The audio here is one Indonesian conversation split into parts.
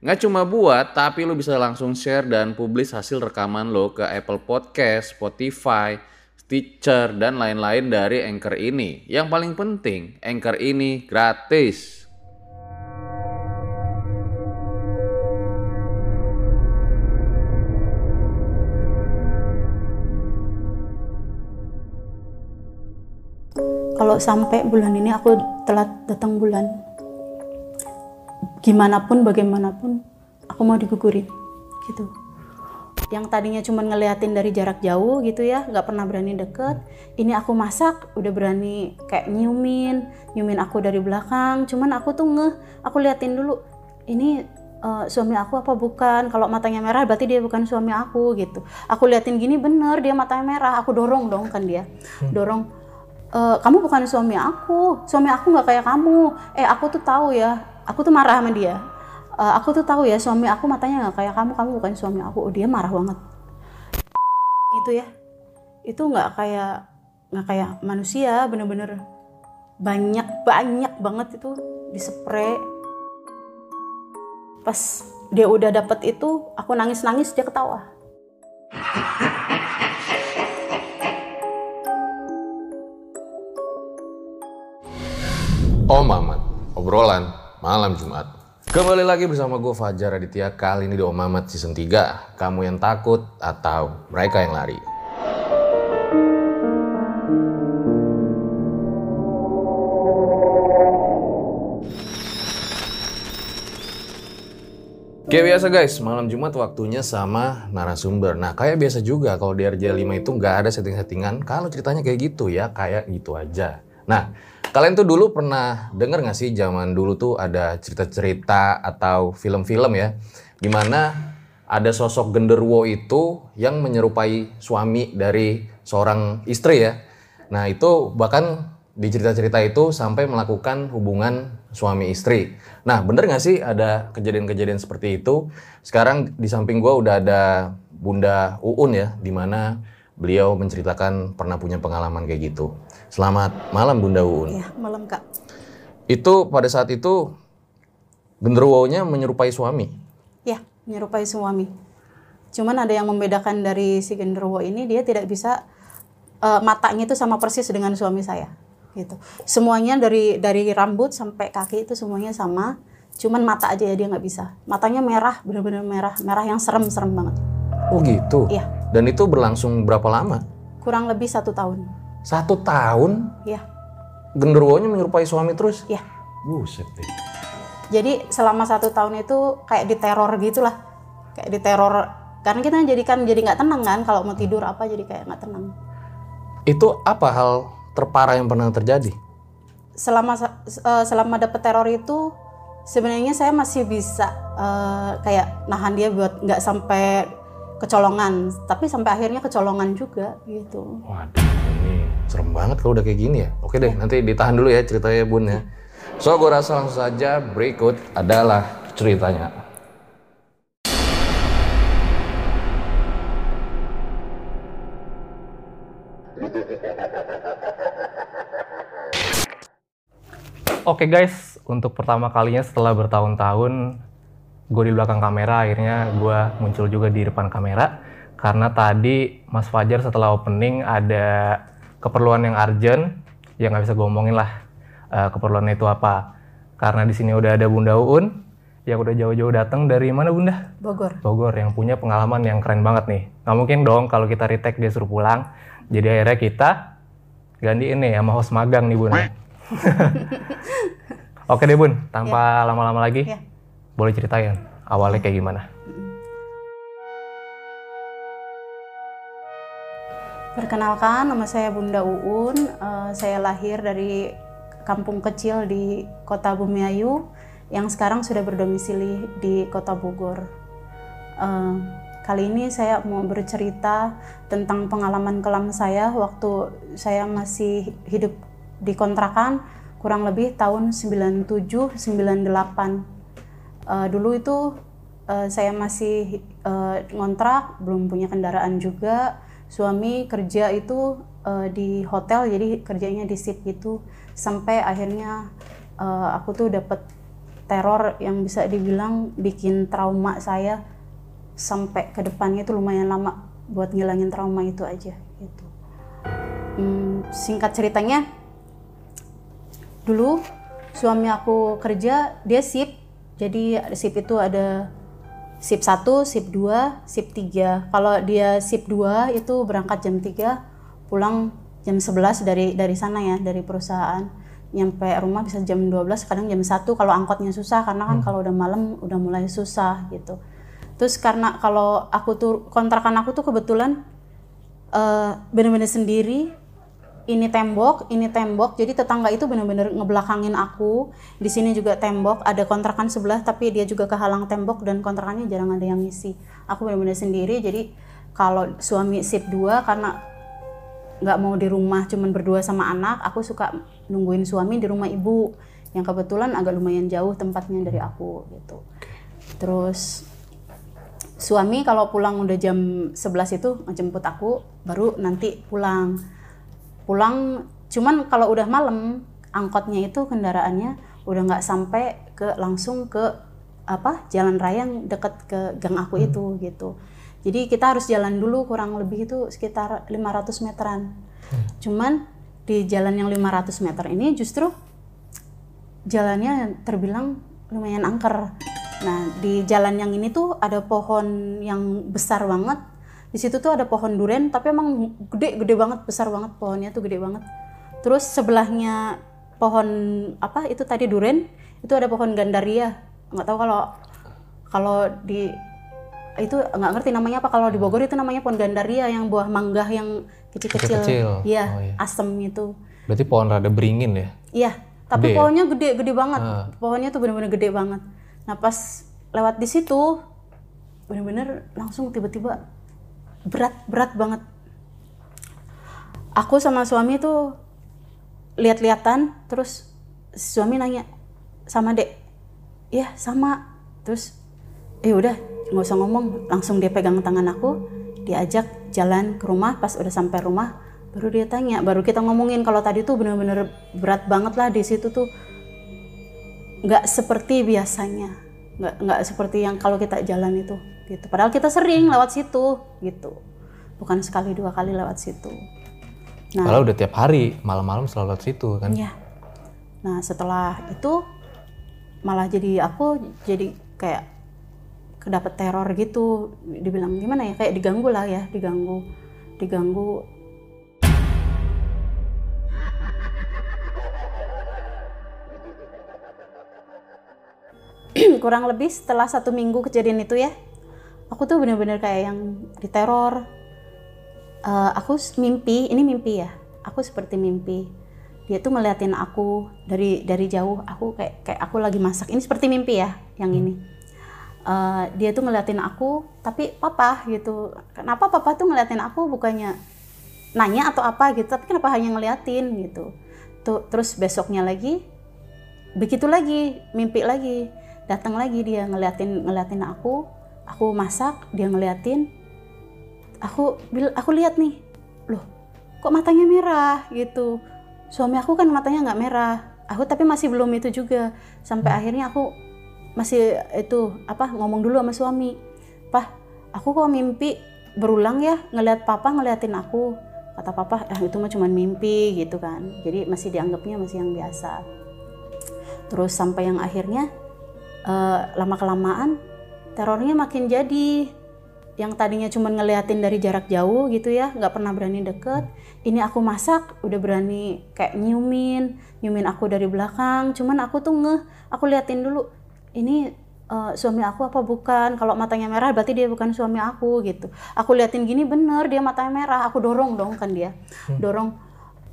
Nggak cuma buat, tapi lo bisa langsung share dan publish hasil rekaman lo ke Apple Podcast, Spotify, Stitcher, dan lain-lain dari Anchor ini. Yang paling penting, Anchor ini gratis. kalau sampai bulan ini aku telat datang bulan gimana pun bagaimanapun aku mau digugurin gitu. Yang tadinya cuma ngeliatin dari jarak jauh gitu ya nggak pernah berani deket. Ini aku masak udah berani kayak nyiumin nyiumin aku dari belakang. Cuman aku tuh ngeh aku liatin dulu ini uh, suami aku apa bukan? Kalau matanya merah berarti dia bukan suami aku gitu. Aku liatin gini bener dia matanya merah. Aku dorong dong kan dia dorong e, kamu bukan suami aku. Suami aku nggak kayak kamu. Eh aku tuh tahu ya aku tuh marah sama dia. E, aku tuh tahu ya suami aku matanya nggak kayak kamu. Kamu bukan suami aku. Oh, dia marah banget. Itu ya. Itu nggak kayak nggak kayak manusia. Bener-bener banyak banyak banget itu dispray. Pas dia udah dapet itu aku nangis nangis dia ketawa. Om Mamat, obrolan malam Jumat. Kembali lagi bersama gue Fajar Aditya kali ini di Om Mamat season 3. Kamu yang takut atau mereka yang lari. Kayak biasa guys, malam Jumat waktunya sama narasumber. Nah kayak biasa juga kalau di RJ5 itu nggak ada setting-settingan. Kalau ceritanya kayak gitu ya, kayak gitu aja. Nah, kalian tuh dulu pernah denger gak sih zaman dulu tuh ada cerita-cerita atau film-film ya, gimana ada sosok genderuwo itu yang menyerupai suami dari seorang istri ya. Nah itu bahkan di cerita-cerita itu sampai melakukan hubungan suami istri. Nah bener gak sih ada kejadian-kejadian seperti itu? Sekarang di samping gue udah ada Bunda Uun ya, di mana beliau menceritakan pernah punya pengalaman kayak gitu. Selamat malam Bunda Uun. ya malam kak Itu pada saat itu genderuwonya menyerupai suami. ya menyerupai suami cuman ada yang membedakan dari si genderuwo ini dia tidak bisa eh, matanya itu sama persis dengan suami saya gitu semuanya dari dari rambut sampai kaki itu semuanya sama cuman mata aja ya dia nggak bisa matanya merah benar-benar merah merah yang serem-serem banget Oh gitu. Iya. Dan itu berlangsung berapa lama? kurang lebih satu tahun Satu tahun ya genderuwonya menyerupai suami terus? ya Buset deh. jadi selama satu tahun itu kayak diteror gitulah kayak diteror karena kita jadikan jadi nggak tenang kan kalau mau tidur apa jadi kayak nggak tenang Itu apa hal terparah yang pernah terjadi? selama eh, selama dapet teror itu sebenarnya saya masih bisa eh, kayak nahan dia buat nggak sampai kecolongan tapi sampai akhirnya kecolongan juga gitu Waduh, ini serem banget kalau udah kayak gini ya. Oke deh, nanti ditahan dulu ya ceritanya Bun ya. So, gue rasa langsung saja berikut adalah ceritanya. Oke guys, untuk pertama kalinya setelah bertahun-tahun gue di belakang kamera, akhirnya gue muncul juga di depan kamera karena tadi Mas Fajar setelah opening ada keperluan yang urgent, ya nggak bisa gue omongin lah eh, keperluannya itu apa. Karena di sini udah ada Bunda Uun yang udah jauh-jauh datang dari mana Bunda? Bogor Bogor yang punya pengalaman yang keren banget nih. Nggak mungkin dong kalau kita retake dia suruh pulang. Jadi akhirnya kita gantiin nih sama host magang nih Bun. Oke deh Bun, tanpa lama-lama lagi, Ya. Boleh ceritain awalnya kayak gimana? Perkenalkan, nama saya Bunda Uun. Eh, saya lahir dari kampung kecil di kota Bumiayu yang sekarang sudah berdomisili di kota Bogor. Eh, kali ini saya mau bercerita tentang pengalaman kelam saya waktu saya masih hidup di kontrakan kurang lebih tahun 97 98. Eh, dulu itu eh, saya masih eh, ngontrak, belum punya kendaraan juga. Suami kerja itu eh, di hotel, jadi kerjanya di shift gitu. Sampai akhirnya eh, aku tuh dapat teror yang bisa dibilang bikin trauma saya sampai ke depannya itu lumayan lama buat ngilangin trauma itu aja gitu. Hmm, singkat ceritanya, dulu suami aku kerja dia shift, jadi shift itu ada shift 1, shift 2, shift 3. Kalau dia shift 2 itu berangkat jam 3, pulang jam 11 dari dari sana ya, dari perusahaan. Nyampe rumah bisa jam 12, kadang jam 1 kalau angkotnya susah karena kan kalau udah malam udah mulai susah gitu. Terus karena kalau aku tuh kontrakan aku tuh kebetulan eh bener-bener sendiri ini tembok, ini tembok. Jadi tetangga itu benar-benar ngebelakangin aku. Di sini juga tembok, ada kontrakan sebelah tapi dia juga kehalang tembok dan kontrakannya jarang ada yang ngisi. Aku benar-benar sendiri. Jadi kalau suami shift 2 karena nggak mau di rumah cuman berdua sama anak, aku suka nungguin suami di rumah ibu yang kebetulan agak lumayan jauh tempatnya dari aku gitu. Terus suami kalau pulang udah jam 11 itu ngejemput aku baru nanti pulang pulang cuman kalau udah malam angkotnya itu kendaraannya udah nggak sampai ke langsung ke apa jalan raya yang deket ke gang aku itu gitu. Jadi kita harus jalan dulu kurang lebih itu sekitar 500 meteran. Cuman di jalan yang 500 meter ini justru jalannya terbilang lumayan angker. Nah di jalan yang ini tuh ada pohon yang besar banget di situ tuh ada pohon duren tapi emang gede gede banget besar banget pohonnya tuh gede banget terus sebelahnya pohon apa itu tadi duren itu ada pohon gandaria nggak tahu kalau kalau di itu nggak ngerti namanya apa kalau di Bogor itu namanya pohon gandaria yang buah mangga yang kecil-kecil iya Oh, iya. asem itu Berarti pohon rada beringin ya? Iya, tapi Gede ya? pohonnya gede, gede banget. Ah. Pohonnya tuh bener-bener gede banget. Nah pas lewat di situ, bener-bener langsung tiba-tiba berat, berat banget. Aku sama suami tuh lihat-lihatan, terus suami nanya sama dek, iya sama. Terus, eh udah nggak usah ngomong, langsung dia pegang tangan aku, diajak jalan ke rumah. Pas udah sampai rumah, baru dia tanya, baru kita ngomongin kalau tadi tuh bener-bener berat banget lah di situ tuh nggak seperti biasanya nggak nggak seperti yang kalau kita jalan itu gitu. Padahal kita sering lewat situ gitu. Bukan sekali dua kali lewat situ. Nah Padahal udah tiap hari, malam-malam selalu lewat situ kan? ya nah setelah itu malah jadi aku jadi kayak kedapet teror gitu. Dibilang gimana ya? Kayak diganggu lah ya diganggu diganggu kurang lebih setelah satu minggu kejadian itu ya aku tuh bener-bener kayak yang diteror Eh, aku mimpi ini mimpi ya aku seperti mimpi. Dia tuh ngeliatin aku dari dari jauh aku kayak kayak aku lagi masak. Ini seperti mimpi ya yang ini. Eh, dia tuh ngeliatin aku tapi papa gitu. Kenapa papa tuh ngeliatin aku bukannya nanya atau apa gitu tapi kenapa hanya ngeliatin gitu. Tuh terus besoknya lagi begitu lagi mimpi lagi datang lagi dia ngeliatin ngeliatin aku aku masak dia ngeliatin aku bil aku lihat nih loh kok matanya merah gitu. Suami aku kan matanya nggak merah. Aku tapi masih belum itu juga. Sampai akhirnya aku masih itu apa ngomong dulu sama suami pah aku kok mimpi berulang ya ngelihat papa ngeliatin aku. Kata papa ah itu mah cuma mimpi gitu kan. Jadi masih dianggapnya masih yang biasa. Terus sampai yang akhirnya lama kelamaan terornya makin jadi. Yang tadinya cuma ngeliatin dari jarak jauh gitu ya nggak pernah berani deket. Ini aku masak udah berani kayak nyumin nyumin aku dari belakang. Cuman aku tuh ngeh aku liatin dulu ini eh, suami aku apa bukan? Kalau matanya merah berarti dia bukan suami aku gitu. Aku liatin gini bener dia matanya merah. Aku dorong dong kan dia dorong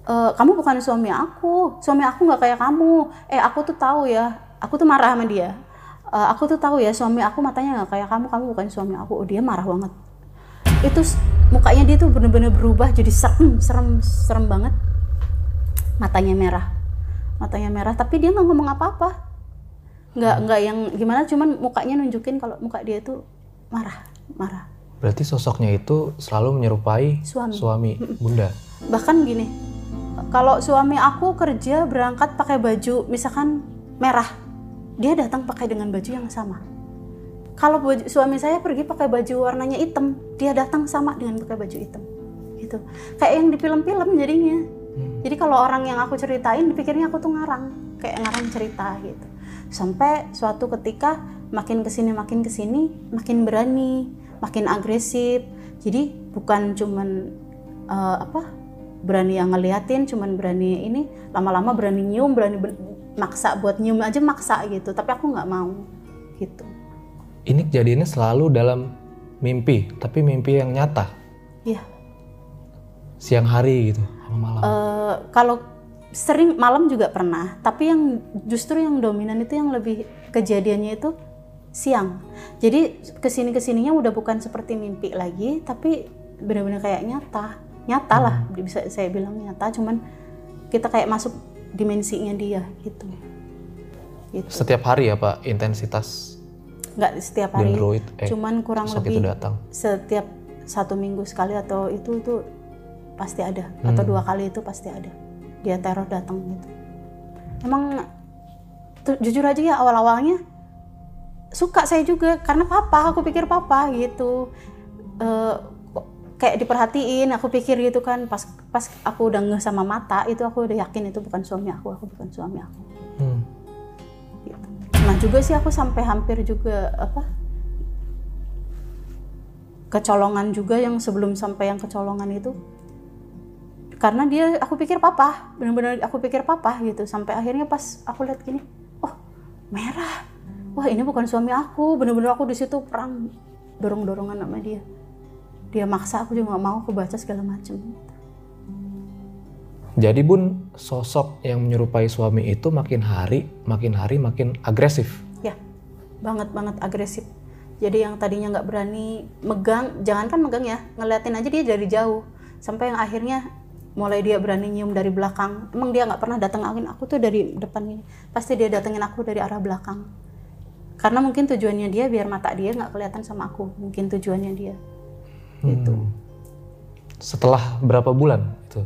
"Eh, kamu bukan suami aku suami aku nggak kayak kamu. Eh aku tuh tahu ya aku tuh marah sama dia Eh, aku tuh tahu ya suami aku matanya nggak kayak kamu kamu bukan suami aku. Oh, dia marah banget. Itu mukanya dia tuh bener-bener berubah jadi serem serem serem banget. Matanya merah. Matanya merah tapi dia nggak ngomong apa-apa. Nggak nggak yang gimana cuman mukanya nunjukin kalau muka dia tuh marah marah. Berarti sosoknya itu selalu menyerupai Suami. bunda. bahkan gini kalau suami aku kerja berangkat pakai baju misalkan merah dia datang pakai dengan baju yang sama. Kalau baju- suami saya pergi pakai baju warnanya hitam dia datang sama dengan pakai baju hitam gitu. Kayak yang di film-film jadinya. Jadi kalau orang yang aku ceritain dipikirnya aku tuh ngarang kayak ngarang cerita gitu. Sampai suatu ketika makin ke sini makin ke sini makin berani makin agresif. Jadi bukan cuman eh, apa berani yang ngeliatin cuman berani ini lama-lama berani nyium berani maksa buat nyium aja maksa gitu tapi aku nggak mau gitu Ini kejadiannya selalu dalam mimpi, tapi mimpi yang nyata. Iya. Siang hari gitu, sama malam. Eh, kalau sering malam juga pernah tapi yang justru yang dominan itu yang lebih kejadiannya itu siang jadi ke sini ke sininya udah bukan seperti mimpi lagi tapi benar-benar kayak nyata nyata lah bisa saya bilang nyata cuman kita kayak masuk dimensinya dia gitu. Gitu. Setiap hari ya Pak, intensitas nggak setiap hari genderuwo itu, eh, cuman kurang lebih itu datang. setiap satu minggu sekali atau itu itu pasti ada. Atau Hmm. dua kali itu pasti ada. Dia teror datang gitu. Emang tu- jujur aja ya awal awalnya suka saya juga karena papa aku pikir papa gitu. Kok kayak diperhatiin aku pikir gitu kan. Pas pas aku udah ngeh sama mata itu aku udah yakin itu bukan suami aku aku bukan suami aku. Hmm. gitu. Nah juga sih aku sampai hampir juga apa kecolongan juga yang sebelum sampai yang kecolongan itu. Karena dia aku pikir papa benar-benar aku pikir papa gitu. Sampai akhirnya pas aku lihat gini oh merah. Wah ini bukan suami aku. Benar-benar aku di situ perang dorong-dorongan sama dia dia maksa aku juga nggak mau aku baca segala macem Jadi Bun, sosok yang menyerupai suami itu makin hari, makin hari makin agresif. ya banget banget agresif. Jadi yang tadinya nggak berani megang jangankan megang ya ngeliatin aja dia dari jauh. Sampai yang akhirnya mulai dia berani nyium dari belakang. Emang dia nggak pernah datengin aku tuh dari depan ini pasti dia datengin aku dari arah belakang. Karena mungkin tujuannya dia biar mata dia nggak kelihatan sama aku. Mungkin tujuannya dia gitu Hmm. Setelah berapa bulan itu?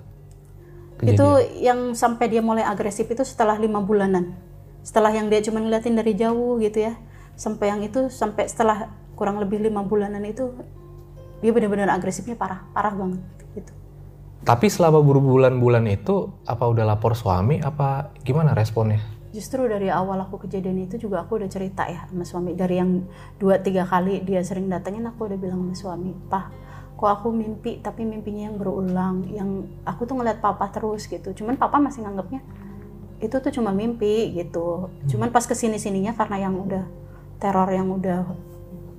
kejadian? itu yang sampai dia mulai agresif itu setelah lima bulanan setelah yang dia cuma ngeliatin dari jauh gitu ya sampai yang itu sampai setelah kurang lebih lima bulanan itu dia benar-benar agresifnya parah parah banget gitu Tapi selama berbulan-bulan itu apa udah lapor suami apa gimana responnya? Justru dari awal aku kejadian itu juga aku udah cerita ya sama suami. Dari yang dua tiga kali dia sering datengin aku udah bilang sama suami pah kok aku mimpi tapi mimpinya yang berulang yang aku tuh ngeliat papa terus gitu. Cuman papa masih nganggapnya itu tuh cuma mimpi gitu. Cuman pas ke sini sininya karena yang udah teror yang udah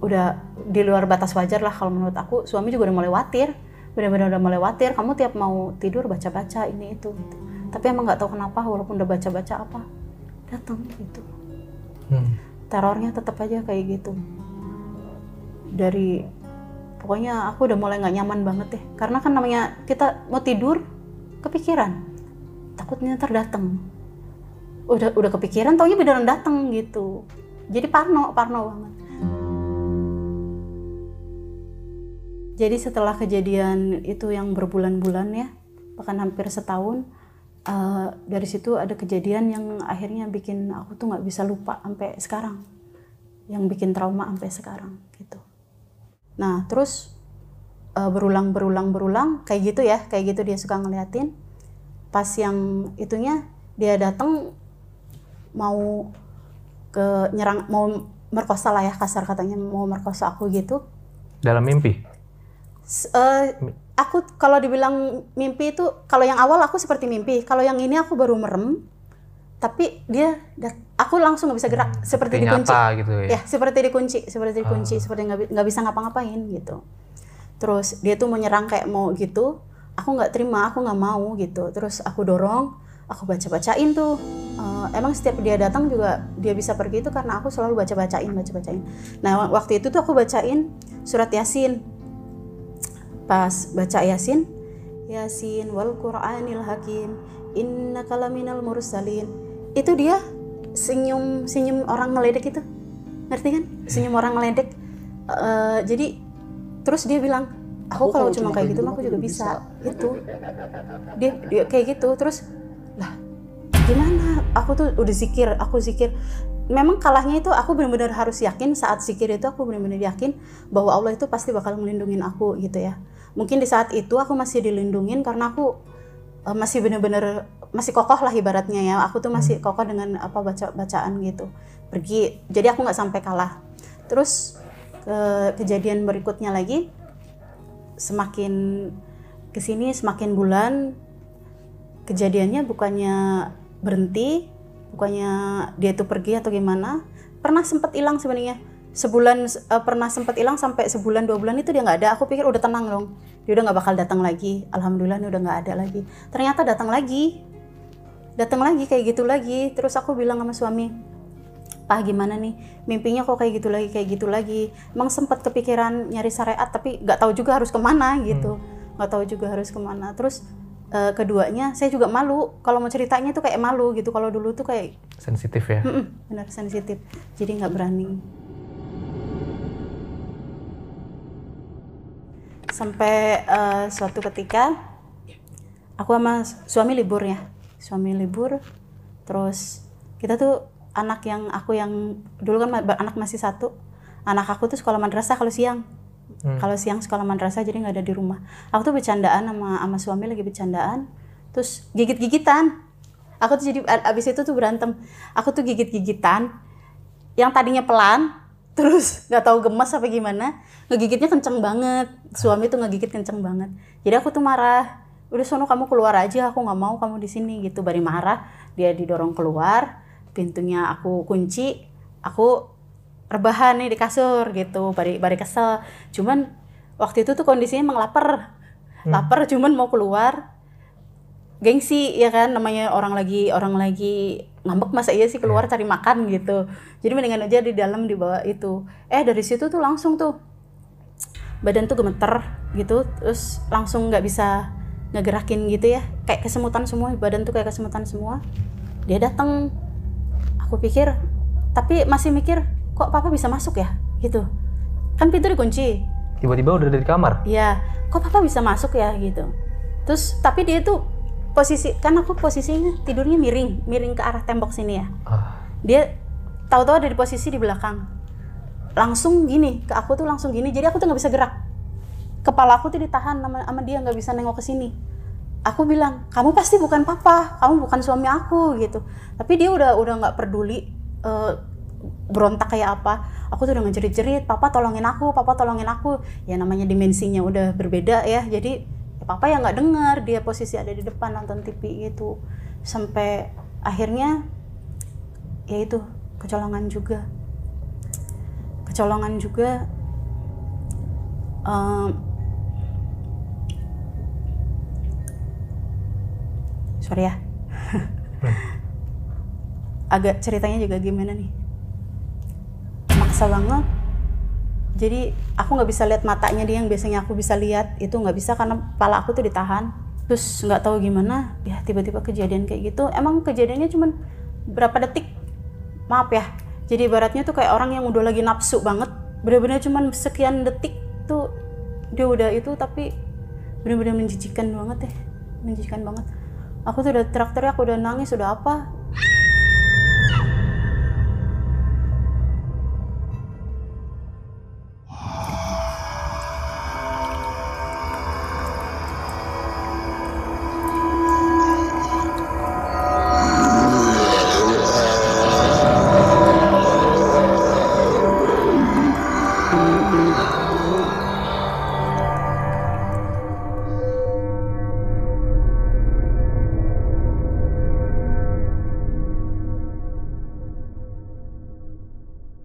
udah di luar batas wajar lah kalau menurut aku suami juga udah mulai khawatir benar-benar udah mulai khawatir kamu tiap mau tidur baca-baca ini itu gitu. tapi emang nggak tahu kenapa walaupun udah baca-baca apa datang gitu. Hmm. terornya tetap aja kayak gitu. Dari pokoknya aku udah mulai nggak nyaman banget deh. Karena kan namanya kita mau tidur kepikiran. Takutnya terdatang udah udah kepikiran taunya beneran datang gitu. Jadi parno parno banget. Jadi setelah kejadian itu yang berbulan-bulan ya bahkan hampir setahun eh, dari situ ada kejadian yang akhirnya bikin aku tuh nggak bisa lupa sampai sekarang. Yang bikin trauma sampai sekarang gitu. Nah terus eh, berulang berulang berulang kayak gitu ya kayak gitu dia suka ngeliatin. Pas yang itunya dia datang mau ke nyerang mau merkosa lah ya kasar katanya mau merkosa aku gitu. Dalam mimpi? S- eh, aku kalau dibilang mimpi itu kalau yang awal aku seperti mimpi. Kalau yang ini aku baru merem tapi dia aku langsung nggak bisa gerak. Seperti Seperti dikunci. nyata gitu ya? ya seperti dikunci seperti dikunci seperti nggak bi- nggak bisa ngapa-ngapain gitu. Terus dia tuh menyerang kayak mau gitu. Aku nggak terima aku nggak mau gitu. Terus aku dorong aku baca-bacain tuh. Eh, emang setiap dia datang juga dia bisa pergi itu karena aku selalu baca bacain baca bacain nah waktu itu tuh aku bacain surat yasin pas baca yasin yasin wal qur'anil hakim innaka laminal mursalin. Itu dia senyum senyum orang ngeledek itu. Ngerti kan? Senyum orang ngeledek. Eh, jadi terus dia bilang aku kalau cuma kayak gitu mah aku juga bisa. gitu dia, dia kayak gitu. Terus lah gimana? Aku tuh udah zikir aku zikir. Memang kalahnya itu aku benar-benar harus yakin saat zikir itu aku benar-benar yakin bahwa Allah itu pasti bakal melindungi aku gitu ya mungkin di saat itu aku masih dilindungin karena aku uh, masih benar-benar masih kokoh lah ibaratnya ya. Aku tuh masih kokoh dengan apa baca bacaan gitu. Pergi jadi aku nggak sampai kalah. Terus ke kejadian berikutnya lagi semakin ke sini semakin bulan kejadiannya bukannya berhenti bukannya dia tuh pergi atau gimana pernah sempat hilang sebenarnya sebulan uh, pernah sempat hilang sampai sebulan dua bulan itu dia nggak ada. Aku pikir udah tenang dong. Dia udah nggak bakal datang lagi. Alhamdulillah ini udah nggak ada lagi. Ternyata datang lagi. Datang lagi kayak gitu lagi. Terus aku bilang sama suami pak gimana nih? Mimpinya kok kayak gitu lagi kayak gitu lagi. Emang sempat kepikiran nyari syariat tapi nggak tahu juga harus ke mana gitu. Nggak tahu juga harus ke mana. Terus uh, keduanya saya juga malu. Kalau mau ceritanya tuh kayak malu gitu. Kalau dulu tuh kayak Sensitif ya. Mm-mm, benar sensitif. Jadi nggak berani sampai eh, suatu ketika aku sama suami libur ya. Suami libur terus kita tuh anak yang aku yang dulu kan anak masih satu. Anak aku tuh sekolah madrasah kalau siang. Kalau siang sekolah madrasah jadi nggak ada di rumah. Aku tuh bercandaan sama sama suami lagi bercandaan. Terus gigit gigitan aku tuh jadi abis itu tuh berantem. Aku tuh gigit gigitan yang tadinya pelan terus nggak tahu gemes apa gimana ngegigitnya kenceng banget. Suami tuh ngegigit kenceng banget. Jadi aku tuh marah udah sono kamu keluar aja aku nggak mau kamu di sini gitu. Bari marah dia didorong keluar pintunya aku kunci aku rebahan nih di kasur gitu. Bari bari kesel. Cuman waktu itu tuh kondisinya emang lapar. Lapar cuman mau keluar gengsi ya kan? Namanya orang lagi orang lagi ngambek masa iya sih keluar cari makan gitu. Jadi mendingan aja di dalam dibawa itu. Eh dari situ tuh langsung tuh badan tuh gemeter gitu terus langsung nggak bisa ngegerakin gitu ya. Kayak kesemutan semua badan tuh kayak kesemutan semua. Dia datang aku pikir tapi masih mikir kok papa bisa masuk ya? Gitu. Kan pintu dikunci. Tiba-tiba udah dari kamar. Iya, kok papa bisa masuk ya? Gitu. Terus tapi dia tuh posisi kan aku posisinya tidurnya miring, miring ke arah tembok sini ya. Ah, Dia tahu-tahu ada di posisi di belakang. Langsung gini, ke aku tuh langsung gini. Jadi aku tuh nggak bisa gerak. Kepala aku tuh ditahan sama, sama dia nggak bisa nengok ke sini. Aku bilang, kamu pasti bukan papa, kamu bukan suami aku gitu. Tapi dia udah udah nggak peduli eh, berontak kayak apa. Aku tuh udah ngejerit-jerit, papa tolongin aku, papa tolongin aku. Ya namanya dimensinya udah berbeda ya. Jadi papa ya nggak dengar dia posisi ada di depan nonton TV gitu. Sampai akhirnya ya itu kecolongan juga. Kecolongan juga. Em, sorry ya. Agak ceritanya juga gimana nih? Maksa banget. Jadi aku nggak bisa lihat matanya dia yang biasanya aku bisa lihat itu nggak bisa karena kepala aku tuh ditahan. Terus nggak tahu gimana, ya tiba-tiba kejadian kayak gitu. Emang kejadiannya cuman berapa detik? Maaf ya. Jadi ibaratnya tuh kayak orang yang udah lagi nafsu banget. Bener-bener cuman sekian detik tuh dia udah itu tapi bener-bener menjijikan banget ya. Menjijikan banget. Aku tuh udah teriak-teriak, udah nangis, udah apa.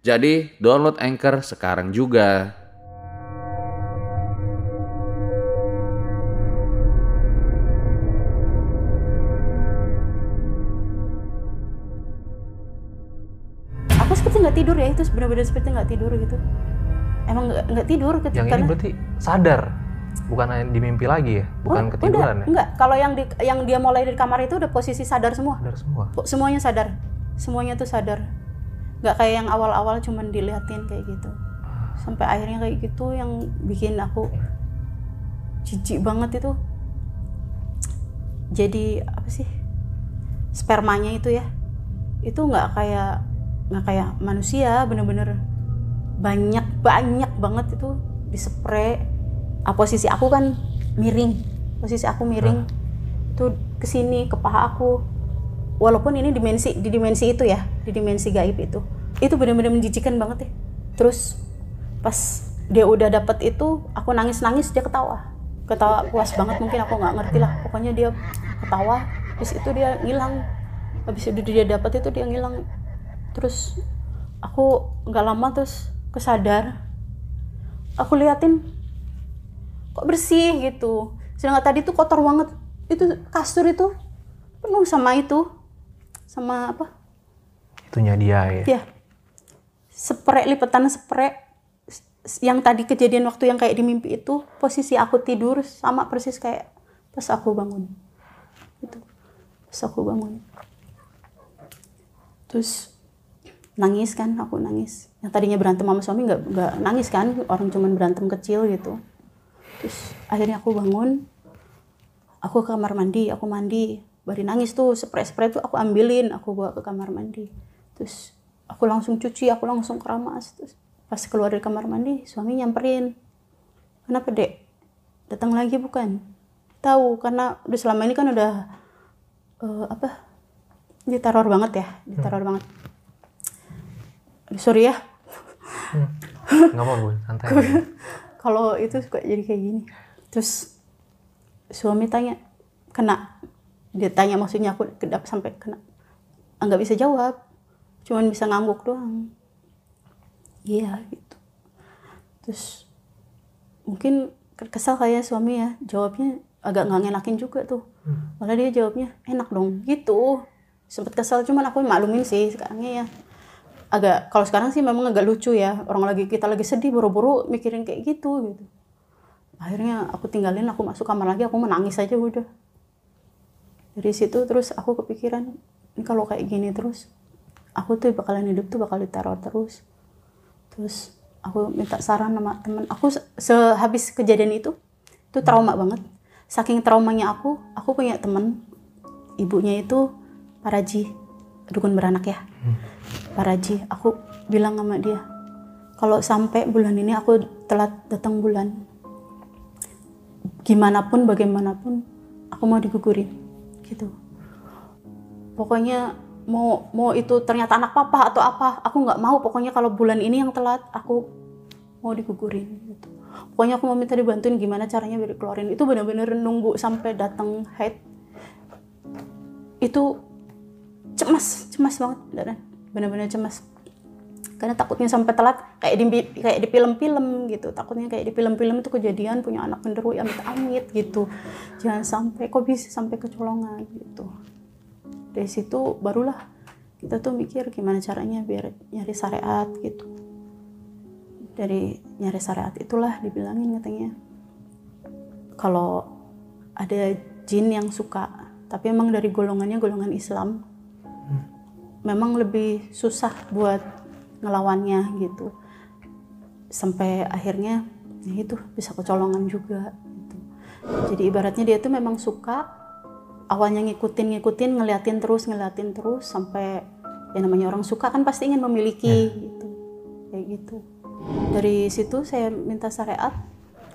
Jadi download Anchor sekarang juga. Aku seperti nggak tidur ya itu benar-benar seperti nggak tidur gitu. Emang nggak tidur ketika Yang ini berarti sadar, bukan di mimpi lagi ya, bukan Oh, ketiduran enggak, ya. Enggak, kalau yang di, yang dia mulai dari kamar itu udah posisi sadar semua. Sadar semua. Semuanya sadar. Semuanya tuh sadar. Nggak kayak yang awal-awal cuman diliatin kayak gitu. Sampai akhirnya kayak gitu yang bikin aku jijik banget itu. Jadi apa sih? Spermanya itu ya. Itu nggak kayak nggak kayak manusia, bener-bener banyak banyak banget itu dispray. Ah, posisi aku kan miring. Posisi aku miring. Itu ke sini ke paha aku walaupun ini dimensi di dimensi itu ya di dimensi gaib itu. Itu benar-benar menjijikan banget ya. Terus pas dia udah dapet itu aku nangis nangis dia ketawa. Ketawa puas banget mungkin aku nggak ngerti lah. Pokoknya dia ketawa terus itu dia ngilang. Habis itu dia dapet itu dia ngilang. Terus aku nggak lama terus kesadar aku liatin kok bersih? gitu. Sedangkan tadi tuh kotor banget. Itu kasur itu penuh sama itu sama apa? Itunya dia ya. ya sprek lipetan sprek S- yang tadi kejadian waktu yang kayak di mimpi itu posisi aku tidur sama persis kayak pas aku bangun. Itu pas aku bangun. Terus nangis kan aku nangis. Yang tadinya berantem sama suami nggak nggak nangis kan orang cuman berantem kecil gitu. Terus akhirnya aku bangun aku ke kamar mandi aku mandi bari nangis tuh spray spray tuh aku ambilin aku bawa ke kamar mandi. Terus aku langsung cuci aku langsung keramas. Terus pas keluar dari kamar mandi suami nyamperin. Kenapa dek? Datang lagi bukan? Tahu karena udah selama ini kan udah eh, apa? Diteror banget ya diteror banget. Sorry ya. Nggak apa bu, santai. kalau itu suka jadi kayak gini. Terus suami tanya kena dia tanya maksudnya aku kedap sampai kena Ah, nggak bisa jawab. Cuman bisa ngangguk doang. Iya gitu. Terus mungkin kesal kayak suami ya. Jawabnya agak nggak ngenakin juga tuh. Malah dia jawabnya enak dong gitu. Sempet kesal cuman aku maklumin sih sekarangnya ya. Agak kalau sekarang sih memang agak lucu ya. Orang lagi kita lagi sedih buru-buru mikirin kayak gitu gitu. Akhirnya aku tinggalin aku masuk kamar lagi aku menangis aja udah dari situ terus aku kepikiran ini kalau kayak gini terus aku tuh bakalan hidup tuh bakal diteror terus. Terus aku minta saran sama temen aku se- sehabis kejadian itu itu trauma banget. Saking traumanya aku aku punya temen ibunya itu paraji dukun beranak ya. Paraji aku bilang sama dia kalau sampai bulan ini aku telat datang bulan gimana pun bagaimanapun aku mau digugurin gitu. Pokoknya mau mau itu ternyata anak papa atau apa aku nggak mau pokoknya kalau bulan ini yang telat aku mau digugurin gitu. Pokoknya aku mau minta dibantuin gimana caranya biar keluarin itu benar-benar nunggu sampai datang haid itu cemas cemas banget beneran. Benar-benar cemas karena takutnya sampai telat kayak di kayak di film-film gitu. Takutnya kayak di film-film itu kejadian punya anak genderuwo amit-amit gitu. Jangan sampai kok bisa sampai kecolongan gitu. Dari situ barulah kita tuh mikir gimana caranya biar nyari syariat gitu. Dari nyari syariat itulah dibilangin katanya. Kalau ada jin yang suka tapi emang dari golongannya golongan Islam memang lebih susah buat ngelawannya gitu. Sampai akhirnya ya itu bisa kecolongan juga gitu. jadi ibaratnya dia tuh memang suka awalnya ngikutin ngikutin ngeliatin terus ngeliatin terus sampai ya namanya orang suka kan pasti ingin memiliki gitu. Kayak gitu. Dari situ saya minta syariat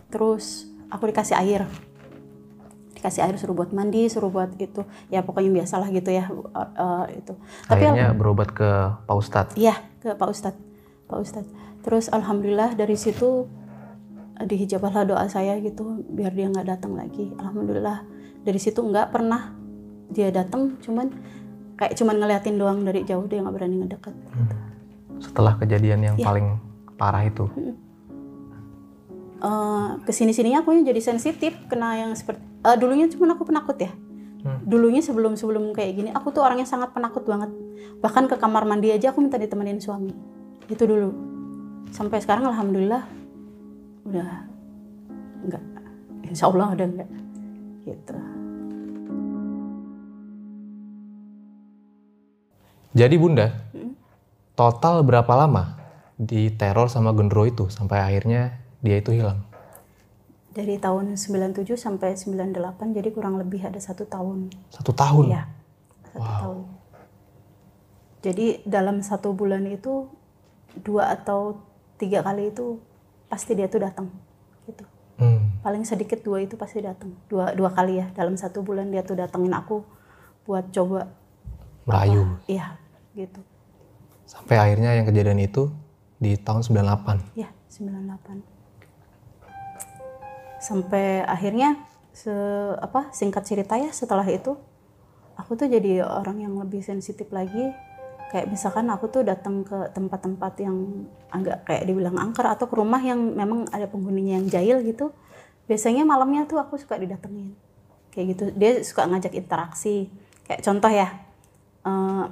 terus aku dikasih air kasih air suruh buat mandi suruh buat itu ya pokoknya biasalah gitu ya eh, itu tapi Akhirnya berobat ke Pak Ustadz. Iya, ke Pak Ustadz. Pak Ustadz. Terus alhamdulillah dari situ eh, dihijabahlah doa saya gitu biar dia nggak datang lagi. Alhamdulillah dari situ nggak pernah dia datang, cuman kayak cuman ngeliatin doang dari jauh dia nggak berani ngedeket. Setelah kejadian yang Iya. paling parah itu. Eh, ke sini sininya aku jadi sensitif kena yang seperti eh, dulunya cuman aku penakut ya. Hmm. Dulunya sebelum sebelum kayak gini aku tuh orangnya sangat penakut banget. Bahkan ke kamar mandi aja aku minta ditemenin suami. Itu dulu. Sampai sekarang alhamdulillah udah enggak. Insya Allah udah enggak. Gitu. Jadi Bunda, total berapa lama diteror sama gendro itu sampai akhirnya dia itu hilang? Dari tahun 97 sampai 98 jadi kurang lebih ada satu tahun. Satu tahun. Iya, satu tahun. Jadi dalam satu bulan itu dua atau tiga kali itu pasti dia tuh datang, gitu. Hmm. Paling sedikit dua itu pasti datang, dua dua kali ya dalam satu bulan dia tuh datengin aku buat coba, Merayu. iya, gitu. Sampai akhirnya yang kejadian itu di tahun 98. Ya 98. Sampai akhirnya se apa singkat cerita ya setelah itu aku tuh jadi orang yang lebih sensitif lagi. Kayak misalkan aku tuh datang ke tempat-tempat yang agak kayak dibilang angker atau ke rumah yang memang ada penghuninya yang jahil gitu biasanya malamnya tuh aku suka didatengin. Kayak gitu. Dia suka ngajak interaksi. Kayak contoh ya eh,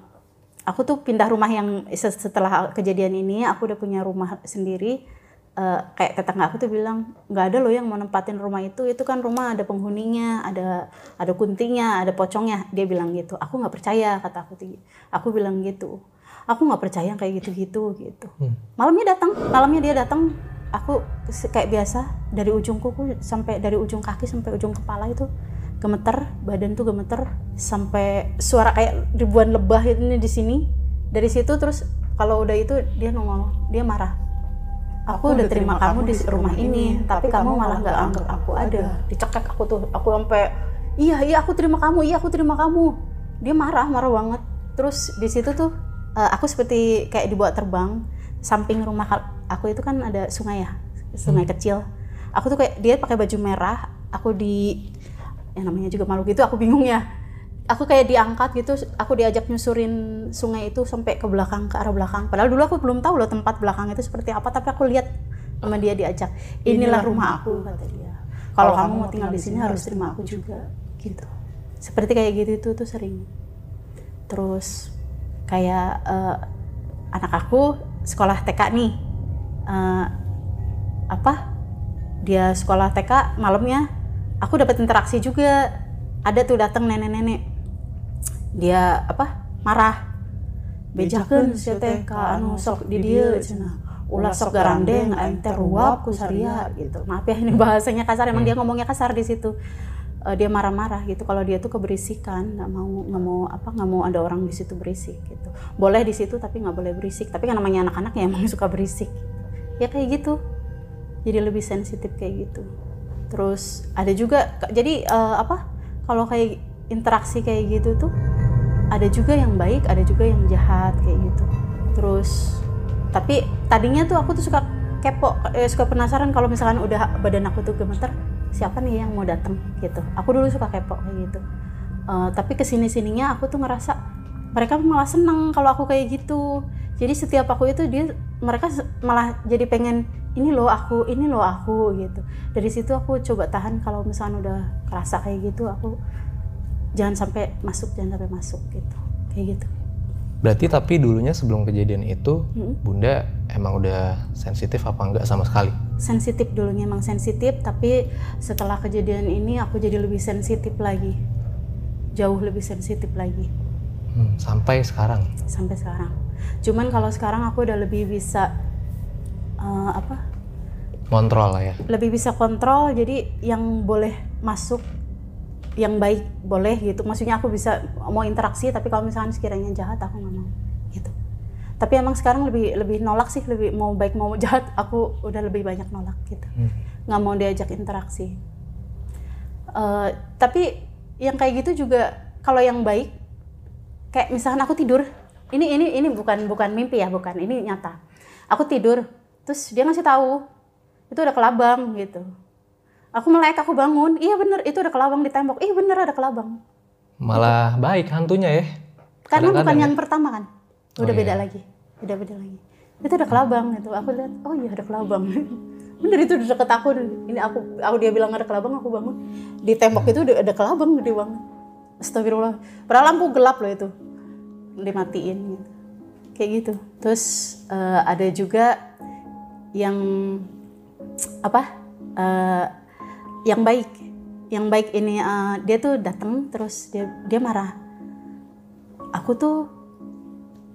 aku tuh pindah rumah yang se- setelah kejadian ini aku udah punya rumah sendiri Eh, kayak tetangga aku tuh bilang nggak ada loh yang mau nempatin rumah itu itu kan rumah ada penghuninya ada ada kuntinya ada pocongnya. Dia bilang gitu. Aku nggak percaya kata aku tuh. Aku bilang gitu. Aku nggak percaya kayak gitu gitu. Gitu Hmm. malamnya datang malamnya dia datang aku kayak biasa dari ujung kuku sampai dari ujung kaki sampai ujung kepala itu gemeter badan tuh gemeter sampai suara kayak ribuan lebah ini di sini. Dari situ terus kalau udah itu dia nongol dia marah aku, udah terima kamu di rumah ini tapi kamu malah nggak anggap aku ada. dicekek aku tuh aku sampai iya iya aku terima kamu iya aku terima kamu. Dia marah marah banget. Terus di situ tuh eh, aku seperti kayak dibawa terbang samping rumah aku itu kan ada sungai ya sungai kecil. Aku tuh kayak dia pakai baju merah aku di yang namanya juga malu gitu aku bingung ya aku kayak diangkat gitu aku diajak nyusurin sungai itu sampai ke belakang ke arah belakang. Padahal dulu aku belum tahu loh tempat belakang itu seperti apa tapi aku lihat sama dia diajak inilah rumah aku kata dia. Kalau kamu mau tinggal di sini harus terima aku juga gitu. seperti kayak gitu itu tuh sering. Terus kayak eh, anak aku sekolah TK nih eh, apa dia sekolah TK malamnya aku dapat interaksi juga. Ada tuh datang nenek-nenek dia apa marah. Bejakeun si teh ka anu sok di dieu cenah. ulah sok garandeng aing teh ruap ku saria gitu. maaf ya ini bahasanya kasar. Emang dia ngomongnya kasar di situ. Eh, dia marah-marah gitu. Kalau dia tuh keberisikan nggak mau nggak mau apa nggak mau ada orang di situ berisik gitu. Boleh di situ tapi nggak boleh berisik. Tapi kan namanya anak-anak ya emang suka berisik ya kayak gitu. Jadi lebih sensitif kayak gitu. Terus ada juga jadi eh, apa kalau kayak interaksi kayak gitu tuh ada juga yang baik ada juga yang jahat kayak gitu. Terus tapi tadinya tuh aku tuh suka kepo eh, suka penasaran kalau misalkan udah badan aku tuh gemeter siapa nih yang mau datang gitu. Aku dulu suka kepo kayak gitu. Eh, tapi ke sini sininya aku tuh ngerasa mereka malah seneng kalau aku kayak gitu. Jadi setiap aku itu dia mereka malah jadi pengen ini loh aku ini loh aku gitu. Dari situ aku coba tahan kalau misalnya udah kerasa kayak gitu aku jangan sampai masuk jangan sampai masuk gitu kayak gitu Berarti tapi dulunya sebelum kejadian itu Mm-mm. Bunda emang udah sensitif apa enggak sama sekali? sensitif dulunya emang sensitif tapi setelah kejadian ini aku jadi lebih sensitif lagi jauh lebih sensitif lagi Hmm, sampai sekarang. sampai sekarang cuman kalau sekarang aku udah lebih bisa eh, apa Kontrol lah ya. lebih bisa kontrol jadi yang boleh masuk yang baik boleh gitu. Maksudnya aku bisa mau interaksi tapi kalau misalkan sekiranya jahat aku nggak mau gitu. Tapi emang sekarang lebih lebih nolak sih lebih mau baik mau jahat aku udah lebih banyak nolak gitu. Hmm. nggak mau diajak interaksi. Eh, tapi yang kayak gitu juga kalau yang baik kayak misalkan aku tidur ini ini ini bukan bukan mimpi ya bukan ini nyata. Aku tidur terus dia ngasih tahu itu ada kelabang gitu aku melek aku bangun. Iya bener. Itu ada kelabang di tembok. Iya bener ada kelabang Malah baik hantunya ya. karena bukan Kadang-kadang yang pertama kan? Udah Oh, beda iya. lagi. Udah beda lagi. Itu ada kelabang gitu aku lihat oh iya ada kelabang bener itu di deket aku. Ini aku aku dia bilang ada kelabang aku bangun. Di tembok itu udah ada kelabang gede banget Astagfirullah. Padahal lampu gelap loh itu. Dimatiin gitu. Kayak gitu. Terus eh, ada juga yang apa eh, yang baik yang baik ini eh, dia tuh datang terus dia dia marah. Aku tuh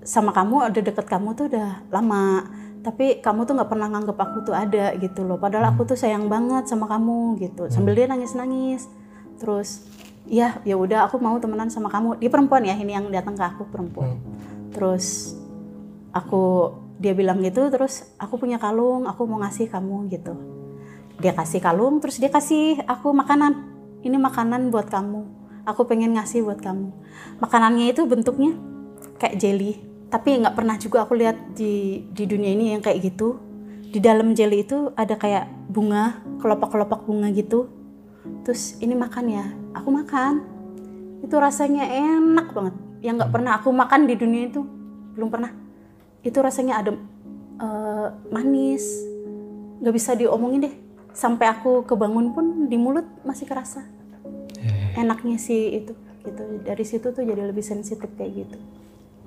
sama kamu ada deket kamu tuh udah lama tapi kamu tuh nggak pernah nganggep aku tuh ada gitu loh. Padahal aku tuh sayang banget sama kamu gitu. Sambil dia nangis nangis terus ya ya udah aku mau temenan sama kamu. Dia perempuan ya ini yang datang ke aku perempuan. Terus aku dia bilang gitu terus aku punya kalung aku mau ngasih kamu gitu dia kasih kalung terus dia kasih aku makanan. Ini makanan buat kamu. Aku pengen ngasih buat kamu. Makanannya itu bentuknya kayak jelly. Tapi nggak pernah juga aku lihat di di dunia ini yang kayak gitu. Di dalam jelly itu ada kayak bunga kelopak-kelopak bunga gitu. Terus ini makan ya. Aku makan. Itu rasanya enak banget. Yang nggak pernah aku makan di dunia itu. Belum pernah. Itu rasanya adem eh, manis. Nggak bisa diomongin deh sampai aku kebangun pun di mulut masih kerasa enaknya sih itu gitu dari situ tuh jadi lebih sensitif kayak gitu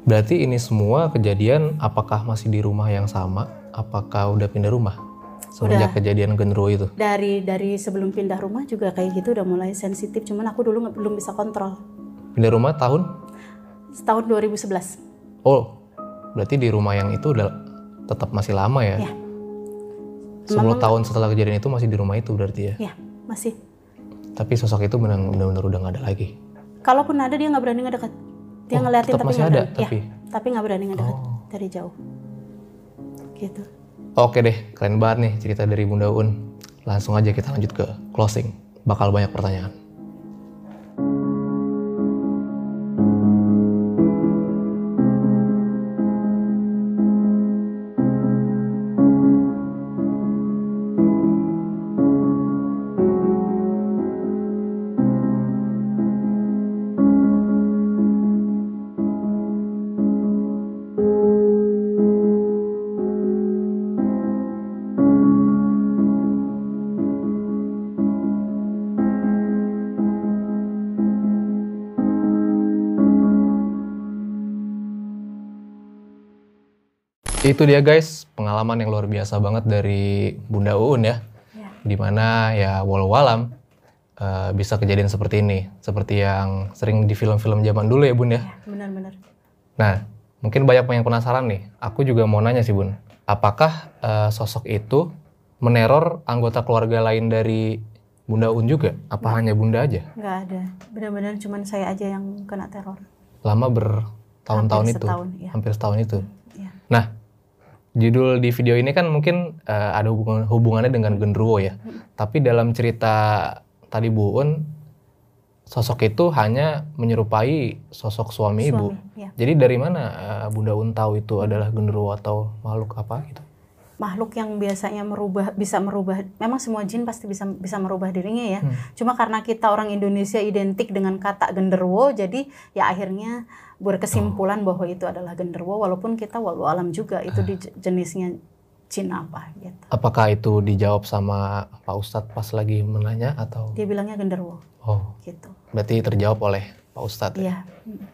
Berarti ini semua kejadian apakah masih di rumah yang sama? Apakah udah pindah rumah? Semenjak kejadian genderuwo itu. dari dari sebelum pindah rumah juga kayak gitu udah mulai sensitif cuman aku dulu belum bisa kontrol Pindah rumah tahun? tahun 2011 Oh, berarti di rumah yang itu udah tetap masih lama ya? Ya. 10 tahun setelah kejadian itu masih di rumah itu berarti ya? ya masih Tapi sosok itu benar- benar-benar udah nggak ada lagi. kalaupun ada dia nggak berani ngedekat dia Oh, ngeliatin tapi masih nggak ada, berani ya tapi? tapi nggak berani ngedekat Oh. dari jauh gitu Oke deh, keren banget nih cerita dari Bunda Un. Langsung aja kita lanjut ke closing. Bakal banyak pertanyaan. Itu dia guys, pengalaman yang luar biasa banget dari Bunda Uun ya. ya Di mana ya walau alam eh, bisa kejadian seperti ini. Seperti yang sering di film-film zaman dulu ya Bun ya. ya benar-benar Nah, mungkin banyak yang penasaran nih. Aku juga mau nanya sih Bun. Apakah eh, sosok itu meneror anggota keluarga lain dari Bunda Un juga? Apa hanya Bunda aja? nggak ada benar-benar cuman saya aja yang kena teror Lama bertahun-tahun itu. setahun, ya. Hampir setahun itu. ya Nah, judul di video ini kan mungkin eh, ada hubungan, hubungannya dengan genderuwo ya. Tapi dalam cerita tadi Bu Un, sosok itu hanya menyerupai sosok suami, ibu. suami ya Jadi dari mana eh, Bunda Un tahu itu adalah genderuwo atau makhluk apa gitu? makhluk yang biasanya merubah bisa merubah memang semua jin pasti bisa bisa merubah dirinya ya Hmm. cuma karena kita orang Indonesia identik dengan kata genderuwo jadi ya akhirnya berkesimpulan bahwa itu adalah genderuwo walaupun kita walau alam juga itu di jenisnya jin apa gitu Apakah itu dijawab sama Pak Ustadz pas lagi menanya atau? dia bilangnya genderuwo Oh, gitu berarti terjawab oleh Pak Ustadz. ya? iya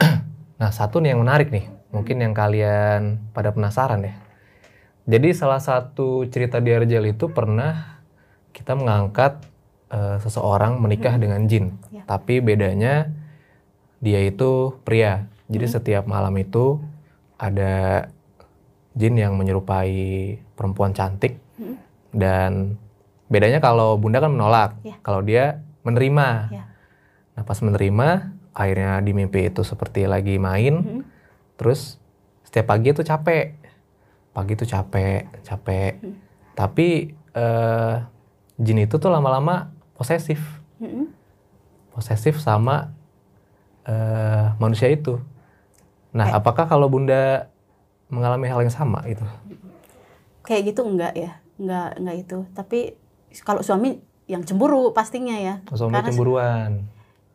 Nah, satu nih yang menarik nih, mungkin yang kalian pada penasaran ya. Jadi salah satu cerita di Arjel itu pernah kita mengangkat eh, seseorang menikah dengan jin. Ya. Tapi bedanya dia itu pria. Jadi setiap malam itu ada jin yang menyerupai perempuan cantik Hmm. dan bedanya kalau Bunda kan menolak, Ya. kalau dia menerima. Ya. Nah pas menerima, akhirnya di mimpi itu seperti lagi main, Mhm. terus setiap pagi itu capek, pagi itu capek, capek. Hmm. Tapi eh, jin itu tuh lama-lama posesif. Mm-mm. Posesif sama eh, manusia itu. Nah, apakah kalau Bunda mengalami hal yang sama itu? kayak gitu enggak ya enggak enggak itu tapi kalau suami yang cemburu pastinya ya Suami Karena- cemburuan.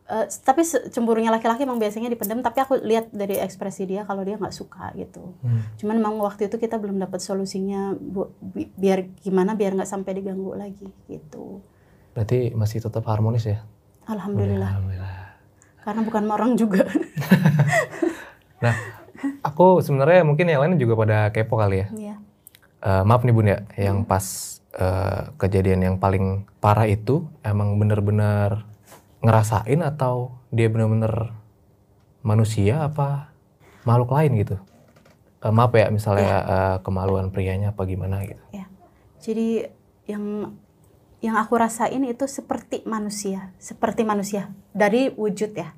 Eh, tapi cemburunya laki-laki emang biasanya dipendam tapi aku lihat dari ekspresi dia kalau dia nggak suka gitu Hmm. cuman emang waktu itu kita belum dapat solusinya bu- bi- biar gimana biar nggak sampai diganggu lagi gitu Berarti masih tetap harmonis ya? alhamdulillah Alhamdulillah. Karena bukan orang juga Nah, aku sebenarnya mungkin yang lain juga pada kepo kali ya. Iya. Eh, maaf nih Bun ya, yang pas eh, kejadian yang paling parah itu emang bener-bener ngerasain atau dia bener-bener manusia apa makhluk lain gitu? Eh, maaf ya, misalnya eh, kemaluan prianya apa gimana gitu. ya jadi yang yang aku rasain itu seperti manusia seperti manusia. Dari wujud ya.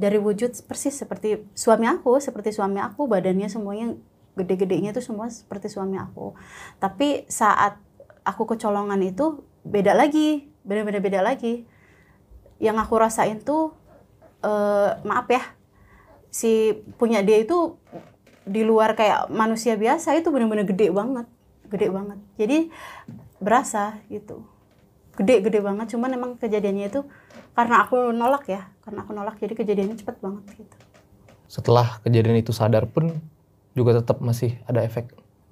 Dari wujud persis seperti suami aku seperti suami aku badannya semuanya gede-gedenya itu semua seperti suami aku. Tapi saat aku kecolongan itu beda lagi benar-benar beda lagi. Yang aku rasain tuh eh, maaf ya si punya dia itu di luar kayak manusia biasa itu benar-benar gede banget gede banget. Jadi berasa gitu gede gede banget cuman emang kejadiannya itu karena aku nolak ya karena aku nolak jadi kejadiannya cepet banget gitu Setelah kejadian itu sadar pun juga tetap masih ada efek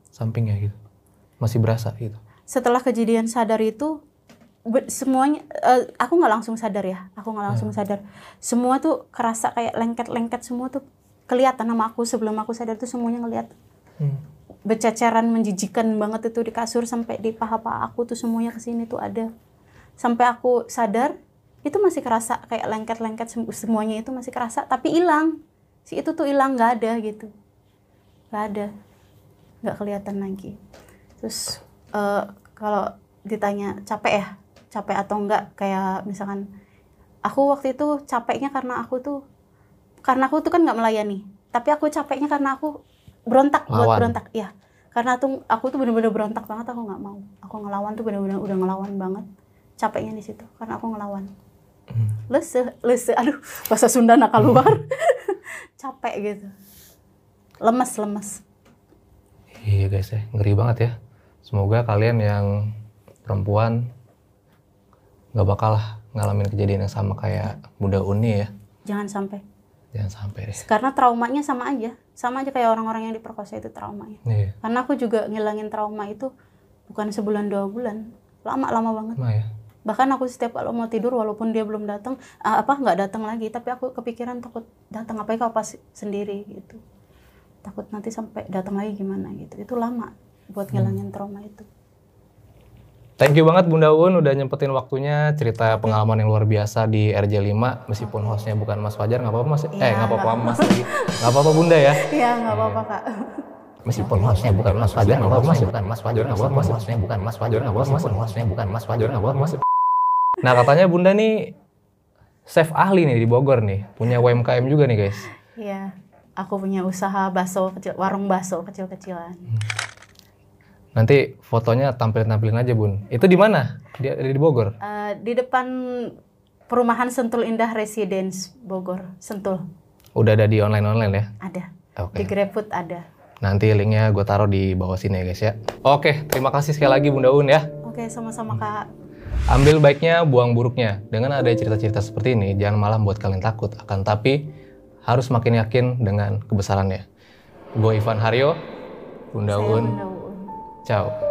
sampingnya gitu. Masih berasa gitu. setelah kejadian sadar itu semuanya eh, aku nggak langsung sadar ya aku nggak langsung sadar semua tuh kerasa kayak lengket-lengket semua tuh kelihatan sama aku sebelum aku sadar tuh semuanya ngelihat Hmm. bececeran menjijikan banget itu di kasur sampai di paha-paha aku tuh semuanya ke sini tuh ada sampai aku sadar itu masih kerasa kayak lengket-lengket sem- semuanya itu masih kerasa tapi hilang. Si itu tuh hilang nggak ada gitu. Nggak ada. Nggak kelihatan lagi. Terus eh, kalau ditanya capek ya? Capek atau enggak kayak misalkan aku waktu itu capeknya karena aku tuh karena aku tuh kan nggak melayani. Tapi aku capeknya karena aku berontak buat Lawan. berontak ya karena tuh aku tuh bener-bener berontak banget aku nggak mau. Aku ngelawan tuh bener-bener udah ngelawan banget capeknya di situ karena aku ngelawan. Hmm. lese lese aduh bahasa Sunda nak keluar. Capek gitu. Lemes lemes. Iya guys ya, ngeri banget ya. Semoga kalian yang perempuan nggak bakal lah ngalamin kejadian yang sama kayak Bunda Uni ya. jangan sampai. Jangan sampai deh. karena traumanya sama aja. Sama aja kayak orang-orang yang diperkosa itu traumanya. Iya, karena aku juga ngilangin trauma itu bukan sebulan dua bulan. Lama lama banget ya. Bahkan aku setiap kalau mau tidur walaupun dia belum datang ah, apa nggak datang lagi tapi aku kepikiran takut datang apa kalau pas sendiri gitu takut nanti sampai datang lagi gimana gitu itu lama buat ngilangin trauma itu Thank you banget Bunda Un udah nyempetin waktunya cerita pengalaman yang luar biasa di RJ5 meskipun hostnya bukan Mas Fajar nggak apa-apa Mas. eh Iya, nggak apa-apa Mas. Nggak apa-apa Bunda ya. iya nggak apa-apa kak Meskipun hostnya bukan Mas Fajar nggak apa-apa Mas. Bukan Mas Fajar nggak apa-apa Mas. Hostnya bukan Mas Fajar nggak apa-apa Mas. Hostnya bukan Mas Fajar nggak apa-apa Mas. Nah katanya Bunda nih chef ahli nih di Bogor nih. Punya UMKM juga nih guys. iya aku punya usaha bakso kecil warung bakso kecil-kecilan Nanti fotonya tampilin-tampilin aja Bun. Itu di mana? Di, di Bogor? Eh, di depan perumahan Sentul Indah Residence Bogor Sentul Udah ada di online-online ya? ada Oke. di GrabFood ada Nanti linknya gue taruh di bawah sini ya guys ya. Oke, terima kasih sekali lagi Bunda Un ya. oke sama-sama kak Ambil baiknya, buang buruknya. Dengan ada cerita-cerita seperti ini, jangan malah buat kalian takut. Akan tapi, harus makin yakin dengan kebesarannya. Gue Ivan Haryo, Bunda Un, ciao.